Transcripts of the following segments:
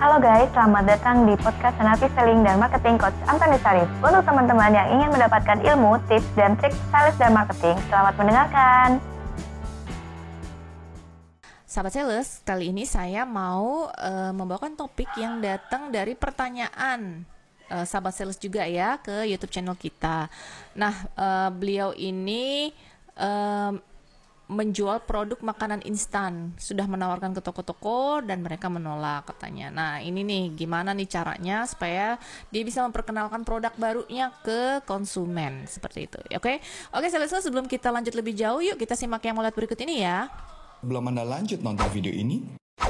Halo guys, selamat datang di podcast Senapi Selling dan Marketing Coach Antoni Sarif. Untuk teman-teman yang ingin mendapatkan ilmu, tips, dan trik sales dan marketing, selamat mendengarkan. Sahabat sales, kali ini saya mau uh, membawakan topik yang datang dari pertanyaan uh, sahabat sales juga ya ke YouTube channel kita. Nah, uh, beliau ini uh, menjual produk makanan instan. Sudah menawarkan ke toko-toko dan mereka menolak katanya. Nah ini nih gimana nih caranya supaya dia bisa memperkenalkan produk barunya ke konsumen? Seperti itu oke? Oke selesai sebelum kita lanjut lebih jauh yuk kita simak yang mau lihat berikut ini ya. Belum anda lanjut nonton video ini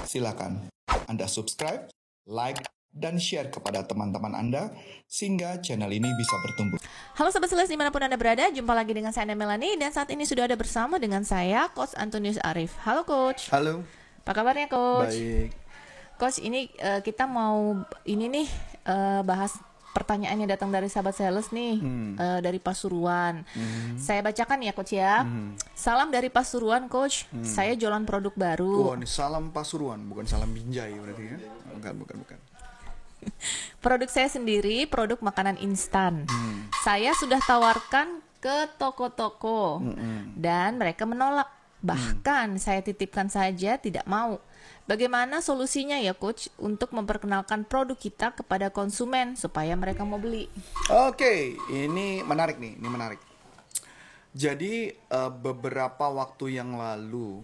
silakan anda subscribe like dan share kepada teman-teman Anda sehingga channel ini bisa bertumbuh. Halo Sobat Seles di mana pun Anda berada, jumpa lagi dengan saya Melani dan saat ini sudah ada bersama dengan saya Coach Antonius Arif. Halo Coach. Halo. Apa kabarnya Coach? Baik. Coach ini uh, kita mau ini nih uh, bahas pertanyaan yang datang dari sahabat sales nih hmm. uh, dari Pasuruan. Hmm. Saya bacakan ya coach ya. Hmm. Salam dari Pasuruan coach. Hmm. Saya jualan produk baru. Oh, ini salam Pasuruan bukan salam Binjai berarti ya. Bukan bukan bukan. produk saya sendiri produk makanan instan. Hmm. Saya sudah tawarkan ke toko-toko hmm. dan mereka menolak. Bahkan hmm. saya titipkan saja tidak mau. Bagaimana solusinya ya coach untuk memperkenalkan produk kita kepada konsumen supaya mereka mau beli? Oke, ini menarik nih, ini menarik. Jadi uh, beberapa waktu yang lalu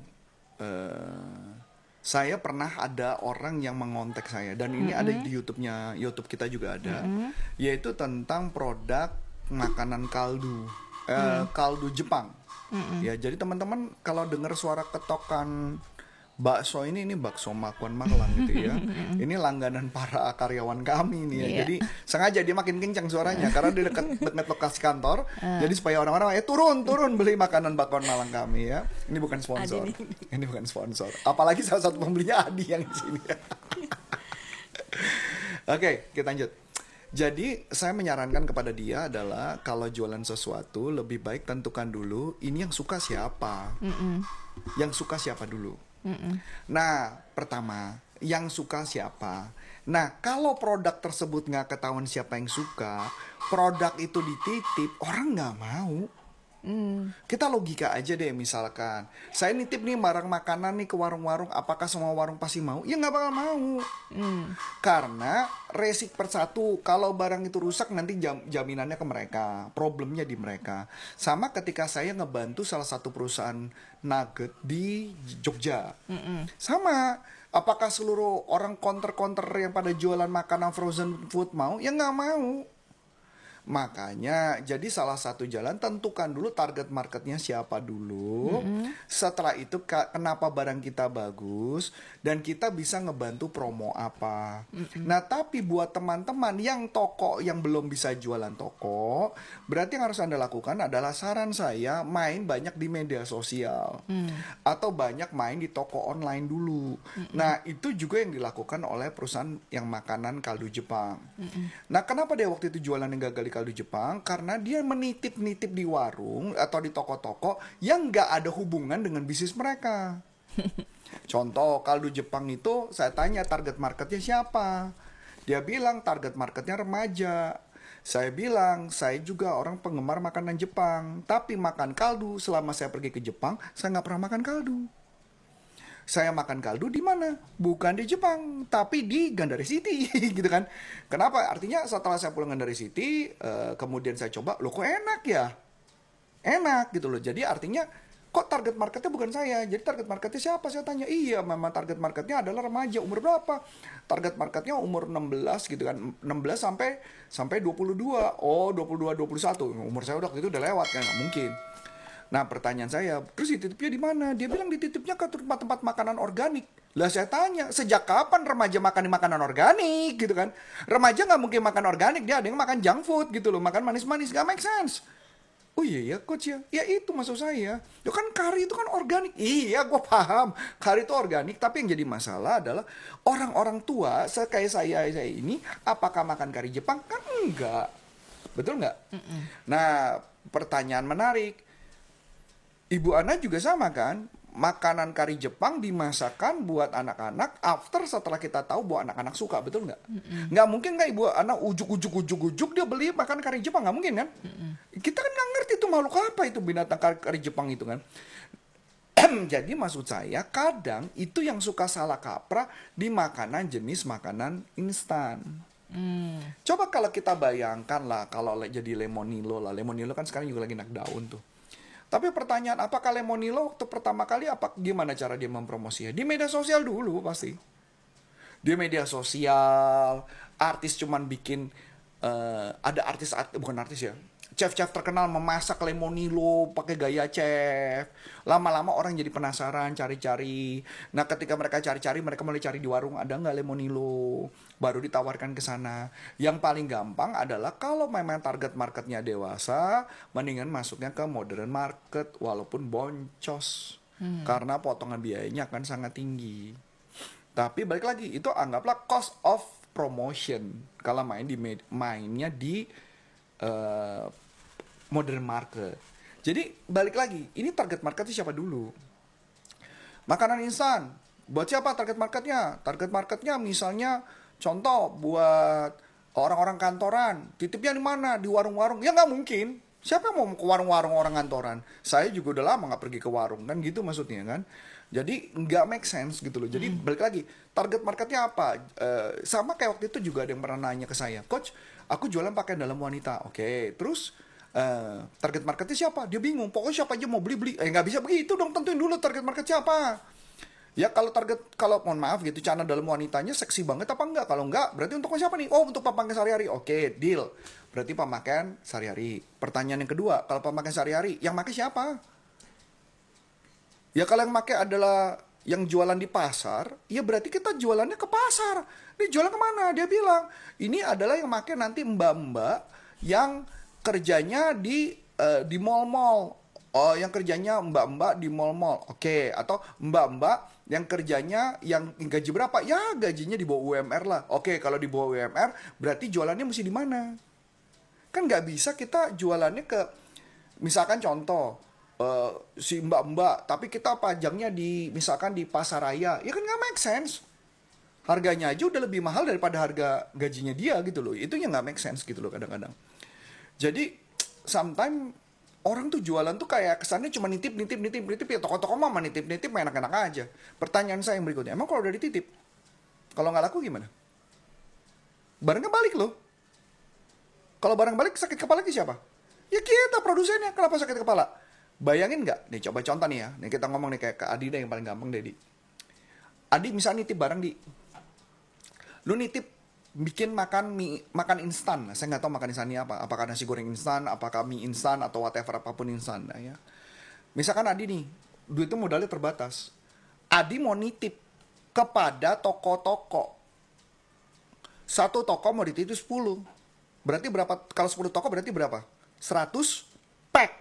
uh, saya pernah ada orang yang mengontak saya dan ini mm -hmm. ada di YouTube-nya YouTube kita juga ada mm -hmm. yaitu tentang produk makanan kaldu uh, mm. kaldu Jepang mm -hmm. ya jadi teman-teman kalau dengar suara ketokan bakso ini ini bakso makuan Magelang gitu ya. ini langganan para karyawan kami nih ya. Yeah. Jadi sengaja dia makin kencang suaranya karena dia dekat dekat lokasi kantor. Uh. Jadi supaya orang-orang eh turun turun beli makanan bakwan Malang kami ya. Ini bukan sponsor. ini bukan sponsor. Apalagi salah satu pembelinya Adi yang di sini. Oke, okay, kita lanjut. Jadi saya menyarankan kepada dia adalah kalau jualan sesuatu lebih baik tentukan dulu ini yang suka siapa, mm -mm. yang suka siapa dulu. Nah, pertama, yang suka siapa? Nah, kalau produk tersebut nggak ketahuan siapa yang suka, produk itu dititip, orang nggak mau. Hmm. Kita logika aja deh misalkan Saya nitip nih barang makanan nih ke warung-warung Apakah semua warung pasti mau? Ya nggak bakal mau hmm. Karena resik persatu Kalau barang itu rusak nanti jam, jaminannya ke mereka Problemnya di mereka Sama ketika saya ngebantu salah satu perusahaan nugget di Jogja hmm. Sama Apakah seluruh orang counter-counter yang pada jualan makanan frozen food mau? Ya nggak mau Makanya jadi salah satu jalan tentukan dulu target marketnya siapa dulu. Mm-hmm. Setelah itu kenapa barang kita bagus dan kita bisa ngebantu promo apa. Mm-hmm. Nah, tapi buat teman-teman yang toko yang belum bisa jualan toko, berarti yang harus Anda lakukan adalah saran saya main banyak di media sosial. Mm. Atau banyak main di toko online dulu. Mm-hmm. Nah, itu juga yang dilakukan oleh perusahaan yang makanan kaldu Jepang. Mm-hmm. Nah, kenapa dia waktu itu jualan yang gagal kaldu Jepang karena dia menitip-nitip di warung atau di toko-toko yang nggak ada hubungan dengan bisnis mereka. Contoh kaldu Jepang itu saya tanya target marketnya siapa? Dia bilang target marketnya remaja. Saya bilang, saya juga orang penggemar makanan Jepang. Tapi makan kaldu, selama saya pergi ke Jepang, saya nggak pernah makan kaldu saya makan kaldu di mana? Bukan di Jepang, tapi di Gandari City, gitu kan? Kenapa? Artinya setelah saya pulang Gandari City, uh, kemudian saya coba, lo kok enak ya? Enak gitu loh. Jadi artinya kok target marketnya bukan saya. Jadi target marketnya siapa? Saya tanya. Iya, memang target marketnya adalah remaja. Umur berapa? Target marketnya umur 16 gitu kan. 16 sampai sampai 22. Oh, 22 21. Umur saya udah itu udah lewat kan, nggak mungkin. Nah pertanyaan saya, terus dititipnya di mana? Dia bilang dititipnya ke tempat-tempat makanan organik. Lah saya tanya, sejak kapan remaja makan makanan organik gitu kan? Remaja nggak mungkin makan organik, dia ada yang makan junk food gitu loh, makan manis-manis, gak make sense. Oh iya ya coach ya, ya itu maksud saya. Ya kan kari itu kan organik. Iya gue paham, kari itu organik. Tapi yang jadi masalah adalah orang-orang tua kayak saya saya ini, apakah makan kari Jepang? Kan enggak. Betul nggak? Mm -mm. Nah pertanyaan menarik Ibu Ana juga sama kan? makanan kari Jepang dimasakkan buat anak-anak after setelah kita tahu bahwa anak-anak suka betul nggak nggak mungkin nggak ibu anak ujuk ujuk ujuk ujuk dia beli makan kari Jepang nggak mungkin kan kita kan nggak ngerti itu makhluk apa itu binatang kari, kari Jepang itu kan jadi maksud saya kadang itu yang suka salah kaprah di makanan jenis makanan instan Hmm. Coba kalau kita bayangkan lah kalau jadi lemonilo lah. Lemonilo kan sekarang juga lagi naik daun tuh. Tapi pertanyaan apakah lemonilo waktu pertama kali apa gimana cara dia mempromosinya? Di media sosial dulu pasti. Di media sosial, artis cuman bikin eh, ada artis art, bukan artis ya. Chef-chef terkenal memasak lemonilo pakai gaya chef. Lama-lama orang jadi penasaran, cari-cari. Nah, ketika mereka cari-cari, mereka mulai cari di warung ada nggak lemonilo. Baru ditawarkan ke sana. Yang paling gampang adalah kalau memang target marketnya dewasa, mendingan masuknya ke modern market walaupun boncos. Karena potongan biayanya akan sangat tinggi. Tapi balik lagi itu anggaplah cost of promotion kalau main di mainnya di eh, modern market. Jadi balik lagi, ini target marketnya siapa dulu? Makanan instan, buat siapa target marketnya? Target marketnya misalnya contoh buat orang-orang kantoran, titipnya di mana? Di warung-warung? Ya nggak mungkin. Siapa yang mau ke warung-warung orang kantoran? Saya juga udah lama nggak pergi ke warung kan gitu maksudnya kan. Jadi nggak make sense gitu loh. Jadi balik lagi target marketnya apa? Eh, sama kayak waktu itu juga ada yang pernah nanya ke saya, coach, aku jualan pakaian dalam wanita. Oke, terus eh, target marketnya siapa? Dia bingung. Pokoknya siapa aja mau beli beli. Eh nggak bisa begitu dong. Tentuin dulu target market siapa. Ya kalau target kalau mohon maaf gitu celana dalam wanitanya seksi banget apa enggak? Kalau enggak berarti untuk siapa nih? Oh untuk pemakaian sehari-hari. Oke, deal. Berarti pemakaian sehari-hari. Pertanyaan yang kedua, kalau pemakaian sehari-hari, yang pakai siapa? Ya kalau yang pakai adalah yang jualan di pasar, ya berarti kita jualannya ke pasar. Ini jualan ke mana? Dia bilang, ini adalah yang pakai nanti mbak-mbak yang kerjanya di eh, di mall-mall. Oh, yang kerjanya mbak-mbak di mall-mall. Oke, atau mbak-mbak yang kerjanya yang gaji berapa? Ya, gajinya di bawah UMR lah. Oke, kalau di bawah UMR berarti jualannya mesti di mana? Kan nggak bisa kita jualannya ke misalkan contoh eh, si mbak-mbak, tapi kita pajangnya di misalkan di pasaraya, ya kan nggak make sense. Harganya aja udah lebih mahal daripada harga gajinya dia gitu loh. Itu yang nggak make sense gitu loh kadang-kadang. Jadi sometimes orang tuh jualan tuh kayak kesannya cuma nitip nitip nitip nitip ya toko-toko mama nitip nitip enak-enak aja. Pertanyaan saya yang berikutnya, emang kalau udah dititip, kalau nggak laku gimana? Barangnya balik loh. Kalau barang balik sakit kepala ke siapa? Ya kita produsennya. Kenapa sakit kepala? Bayangin nggak? Nih coba contoh nih ya. Nih kita ngomong nih kayak ke Adi deh yang paling gampang deh Di. Adi misalnya nitip barang di. Lu nitip bikin makan mie makan instan. Saya nggak tahu makan instannya apa. Apakah nasi goreng instan, apakah mie instan atau whatever apa pun instan nah, ya. Misalkan Adi nih, duitnya modalnya terbatas. Adi mau nitip kepada toko-toko. Satu toko mau dititip 10. Berarti berapa? Kalau 10 toko berarti berapa? 100 pack.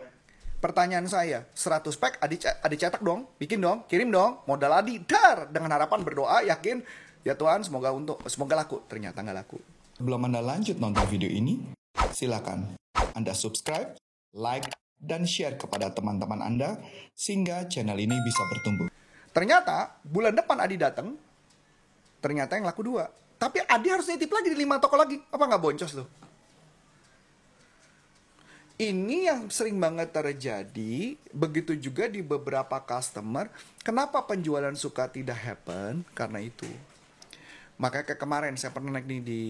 Pertanyaan saya, 100 pack Adi, Adi cetak dong, bikin dong, kirim dong, modal Adi dar dengan harapan berdoa yakin ya Tuhan semoga untuk semoga laku. Ternyata nggak laku. Sebelum Anda lanjut nonton video ini, silakan Anda subscribe, like, dan share kepada teman-teman Anda sehingga channel ini bisa bertumbuh. Ternyata bulan depan Adi datang, ternyata yang laku dua. Tapi Adi harus nitip lagi di lima toko lagi. Apa nggak boncos tuh? Ini yang sering banget terjadi, begitu juga di beberapa customer. Kenapa penjualan suka tidak happen? Karena itu. Makanya kayak kemarin saya pernah naik nih di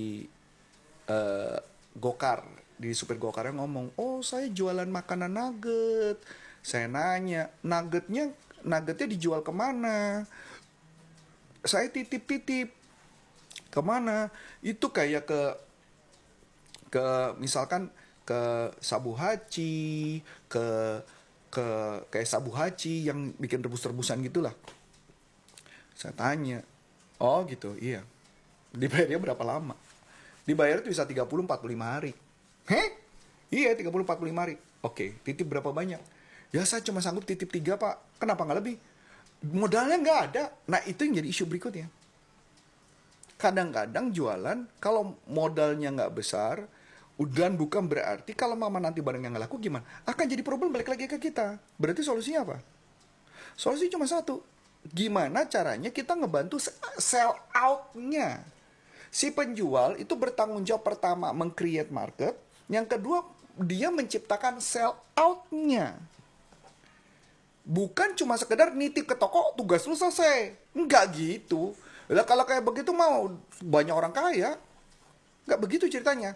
eh, Gokar, di supir Gokar yang ngomong, oh saya jualan makanan nugget. Saya nanya, nuggetnya nuggetnya dijual ke mana? Saya titip-titip ke mana? Itu kayak ke ke misalkan ke Sabu Haci, ke ke kayak Sabu Haci yang bikin rebus-rebusan gitulah. Saya tanya, oh gitu, iya. Dibayarnya berapa lama? Dibayar itu bisa 30-45 hari. Heh? Iya, 30-45 hari. Oke, titip berapa banyak? Ya saya cuma sanggup titip 3 pak. Kenapa nggak lebih? Modalnya nggak ada. Nah itu yang jadi isu berikutnya. Kadang-kadang jualan, kalau modalnya nggak besar, dan bukan berarti kalau mama nanti barangnya nggak laku gimana? Akan jadi problem balik lagi ke kita. Berarti solusinya apa? Solusi cuma satu. Gimana caranya kita ngebantu sell out-nya. Si penjual itu bertanggung jawab pertama meng-create market, yang kedua dia menciptakan sell out-nya. Bukan cuma sekedar nitip ke toko tugas lu selesai. Enggak gitu. Lah kalau kayak begitu mau banyak orang kaya. Enggak begitu ceritanya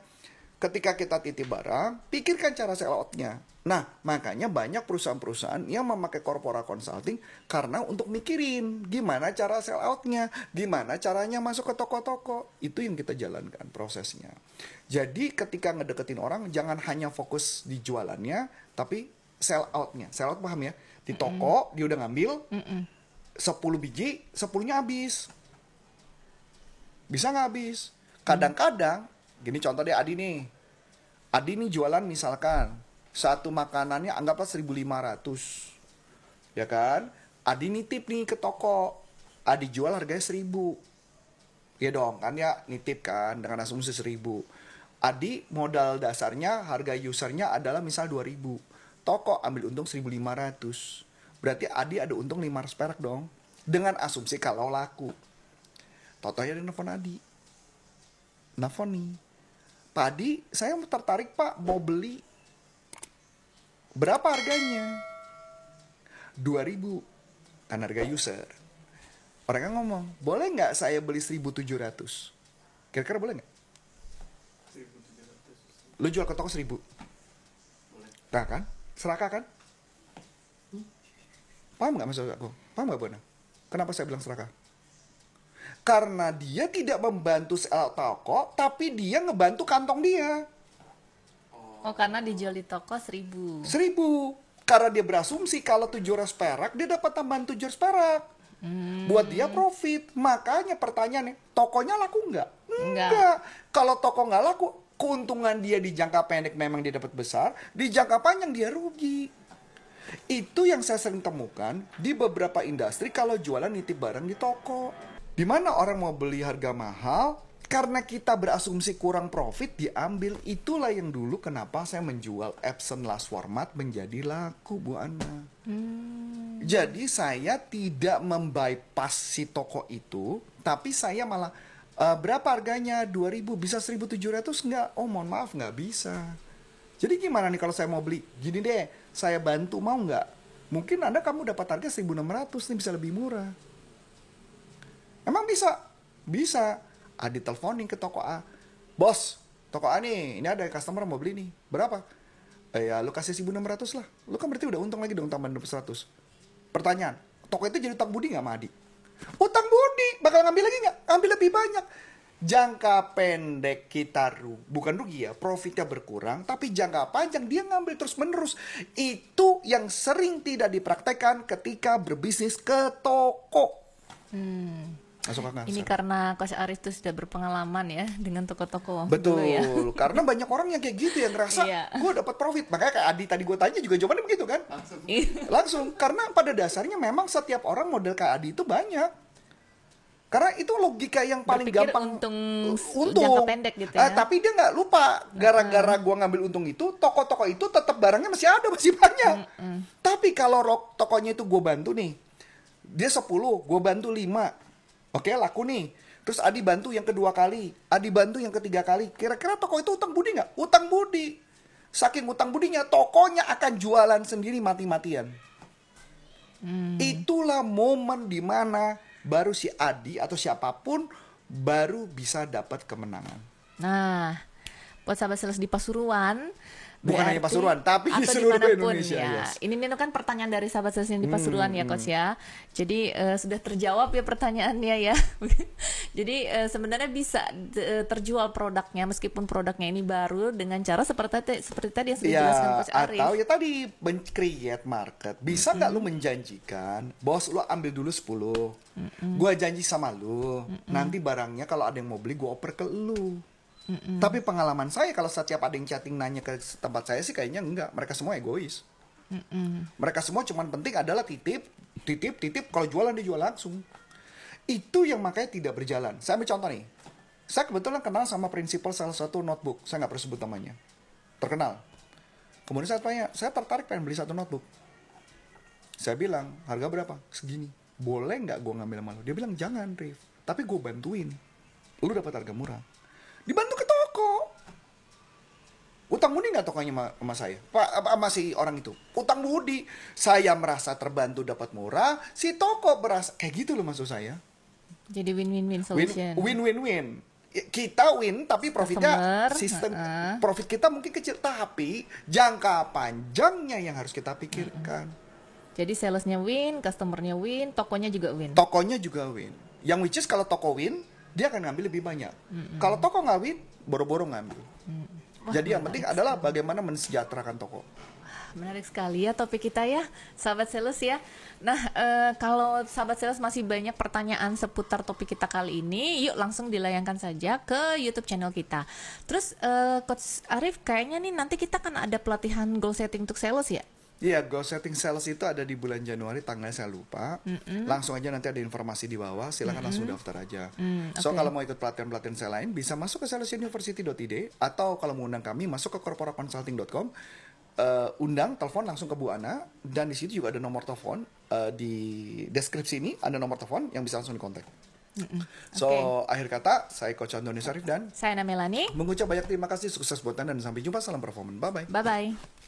ketika kita titip barang, pikirkan cara sell out-nya. Nah, makanya banyak perusahaan-perusahaan yang memakai corporate consulting karena untuk mikirin gimana cara sell out-nya, gimana caranya masuk ke toko-toko. Itu yang kita jalankan prosesnya. Jadi ketika ngedeketin orang, jangan hanya fokus di jualannya, tapi sell out-nya. Sell out paham ya? Di toko, mm -mm. dia udah ngambil, mm -mm. 10 biji, 10-nya habis. Bisa nggak habis? Kadang-kadang Gini contoh deh Adi nih. Adi nih jualan misalkan satu makanannya anggaplah 1500. Ya kan? Adi nitip nih ke toko. Adi jual harganya 1000. Ya dong, kan ya nitip kan dengan asumsi 1000. Adi modal dasarnya harga usernya adalah misal 2000. Toko ambil untung 1500. Berarti Adi ada untung 500 perak dong. Dengan asumsi kalau laku. Totonya ada nelfon Adi. Nelfon nih Tadi saya tertarik Pak mau beli. Berapa harganya? 2000 kan harga user. Orang kan ngomong, boleh nggak saya beli 1700? Kira-kira boleh nggak? Lu jual ke toko 1000? Boleh. Nah kan? Serakah kan? Paham nggak maksud aku? Paham nggak Bona? Kenapa saya bilang serakah? Karena dia tidak membantu sel toko, tapi dia ngebantu kantong dia. Oh, karena dijual di toko seribu. Seribu. Karena dia berasumsi kalau tujuh ratus perak, dia dapat tambahan tujuh ratus perak. Hmm. Buat dia profit. Makanya pertanyaannya, tokonya laku nggak? Enggak. Enggak. Kalau toko nggak laku, keuntungan dia di jangka pendek memang dia dapat besar, di jangka panjang dia rugi. Itu yang saya sering temukan di beberapa industri kalau jualan nitip barang di toko. Di mana orang mau beli harga mahal, karena kita berasumsi kurang profit diambil. Itulah yang dulu kenapa saya menjual Epson last format menjadi laku Bu Ana. Hmm. Jadi saya tidak membypass si toko itu, tapi saya malah uh, berapa harganya 2000 bisa 1700 enggak? Oh mohon maaf nggak bisa. Jadi gimana nih kalau saya mau beli? Gini deh, saya bantu mau nggak? Mungkin Anda kamu dapat harga 1600 nih bisa lebih murah. Emang bisa? Bisa. Adi teleponin ke toko A. Bos, toko A nih, ini ada customer mau beli nih. Berapa? Eh, ya lu kasih 1600 lah. Lu kan berarti udah untung lagi dong tambahan 100. Pertanyaan, toko itu jadi utang budi nggak sama Adi? Utang budi, bakal ngambil lagi nggak? Ambil lebih banyak. Jangka pendek kita rugi, bukan rugi ya, profitnya berkurang, tapi jangka panjang dia ngambil terus menerus. Itu yang sering tidak dipraktekkan ketika berbisnis ke toko. Hmm. Masuk akal. Ini karena Coach Aris itu sudah berpengalaman ya dengan toko-toko. Betul. Ya. Karena banyak orang yang kayak gitu yang ngerasa iya. gue dapat profit. Makanya kayak Adi tadi gue tanya juga jawabannya begitu kan? Langsung. Iya. Langsung. Karena pada dasarnya memang setiap orang model kayak Adi itu banyak. Karena itu logika yang paling Berpikir gampang untung, untung jangka pendek gitu ya. Eh, tapi dia nggak lupa gara-gara gue ngambil untung itu toko-toko itu tetap barangnya masih ada masih banyak. Mm -mm. Tapi kalau tokonya itu gue bantu nih, dia 10, gue bantu 5 Oke, laku nih. Terus Adi bantu yang kedua kali, Adi bantu yang ketiga kali. Kira-kira toko itu utang budi nggak? Utang budi. Saking utang budinya, tokonya akan jualan sendiri mati-matian. Hmm. Itulah momen di mana baru si Adi atau siapa pun baru bisa dapat kemenangan. Nah, buat sahabat sales di Pasuruan, Bukan Berarti, hanya Pasuruan, tapi di seluruh Indonesia. Ya. Yes. Ini Nino kan pertanyaan dari sahabat saya di Pasuruan hmm, ya, Coach ya. Jadi uh, sudah terjawab ya pertanyaannya ya. Jadi uh, sebenarnya bisa uh, terjual produknya meskipun produknya ini baru dengan cara seperti seperti tadi yang sudah ya, jelaskan Coach Arif. Atau ya tadi create market. Bisa nggak -hmm. lu menjanjikan, bos lu ambil dulu 10. -hmm. Gua janji sama lu, -hmm. nanti barangnya kalau ada yang mau beli gua oper ke lu. Mm-mm. Tapi pengalaman saya kalau setiap ada yang chatting nanya ke tempat saya sih kayaknya enggak. Mereka semua egois. Mm-mm. Mereka semua cuman penting adalah titip, titip, titip. Kalau jualan dia jual langsung. Itu yang makanya tidak berjalan. Saya ambil contoh nih. Saya kebetulan kenal sama prinsipal salah satu notebook. Saya nggak perlu sebut namanya. Terkenal. Kemudian saya tanya, saya tertarik pengen beli satu notebook. Saya bilang, harga berapa? Segini. Boleh nggak gue ngambil sama lo? Dia bilang, jangan, Rif. Tapi gue bantuin. Lu dapat harga murah. Dibantu ke toko. Utang budi nggak tokonya sama, sama saya? Pak, apa sama si orang itu? Utang budi. Saya merasa terbantu dapat murah, si toko berasa kayak gitu loh maksud saya. Jadi win-win-win Win solution. win win win. Kita win tapi profitnya Customer, sistem uh-uh. profit kita mungkin kecil tapi jangka panjangnya yang harus kita pikirkan. Jadi salesnya win, customernya win, tokonya juga win. Tokonya juga win. Yang which is kalau toko win, dia akan ngambil lebih banyak. Kalau toko nggak win, boro-boro ngambil. Jadi yang penting adalah bagaimana mensejahterakan toko. Menarik sekali ya topik kita ya, sahabat sales ya. Nah, eh, kalau sahabat sales masih banyak pertanyaan seputar topik kita kali ini, yuk langsung dilayangkan saja ke YouTube channel kita. Terus, eh, Coach Arif, kayaknya nih nanti kita kan ada pelatihan goal setting untuk sales ya? Iya, goal setting sales itu ada di bulan Januari, tanggalnya saya lupa. Langsung aja nanti ada informasi di bawah, silahkan langsung daftar aja. Mm, So oke. kalau mau ikut pelatihan-pelatihan saya lain, bisa masuk ke salesuniversity.id atau kalau mau undang kami, masuk ke corporaconsulting.com, eh, undang, telepon langsung ke Bu Ana, dan di situ juga ada nomor telepon eh, di deskripsi ini ada nomor telepon yang bisa langsung dikontak. So akhir kata, saya Coach Antoni Sarif dan Saya Namelani, mengucap banyak terima kasih, sukses buat Anda dan sampai jumpa, salam performance, bye bye. bye-bye.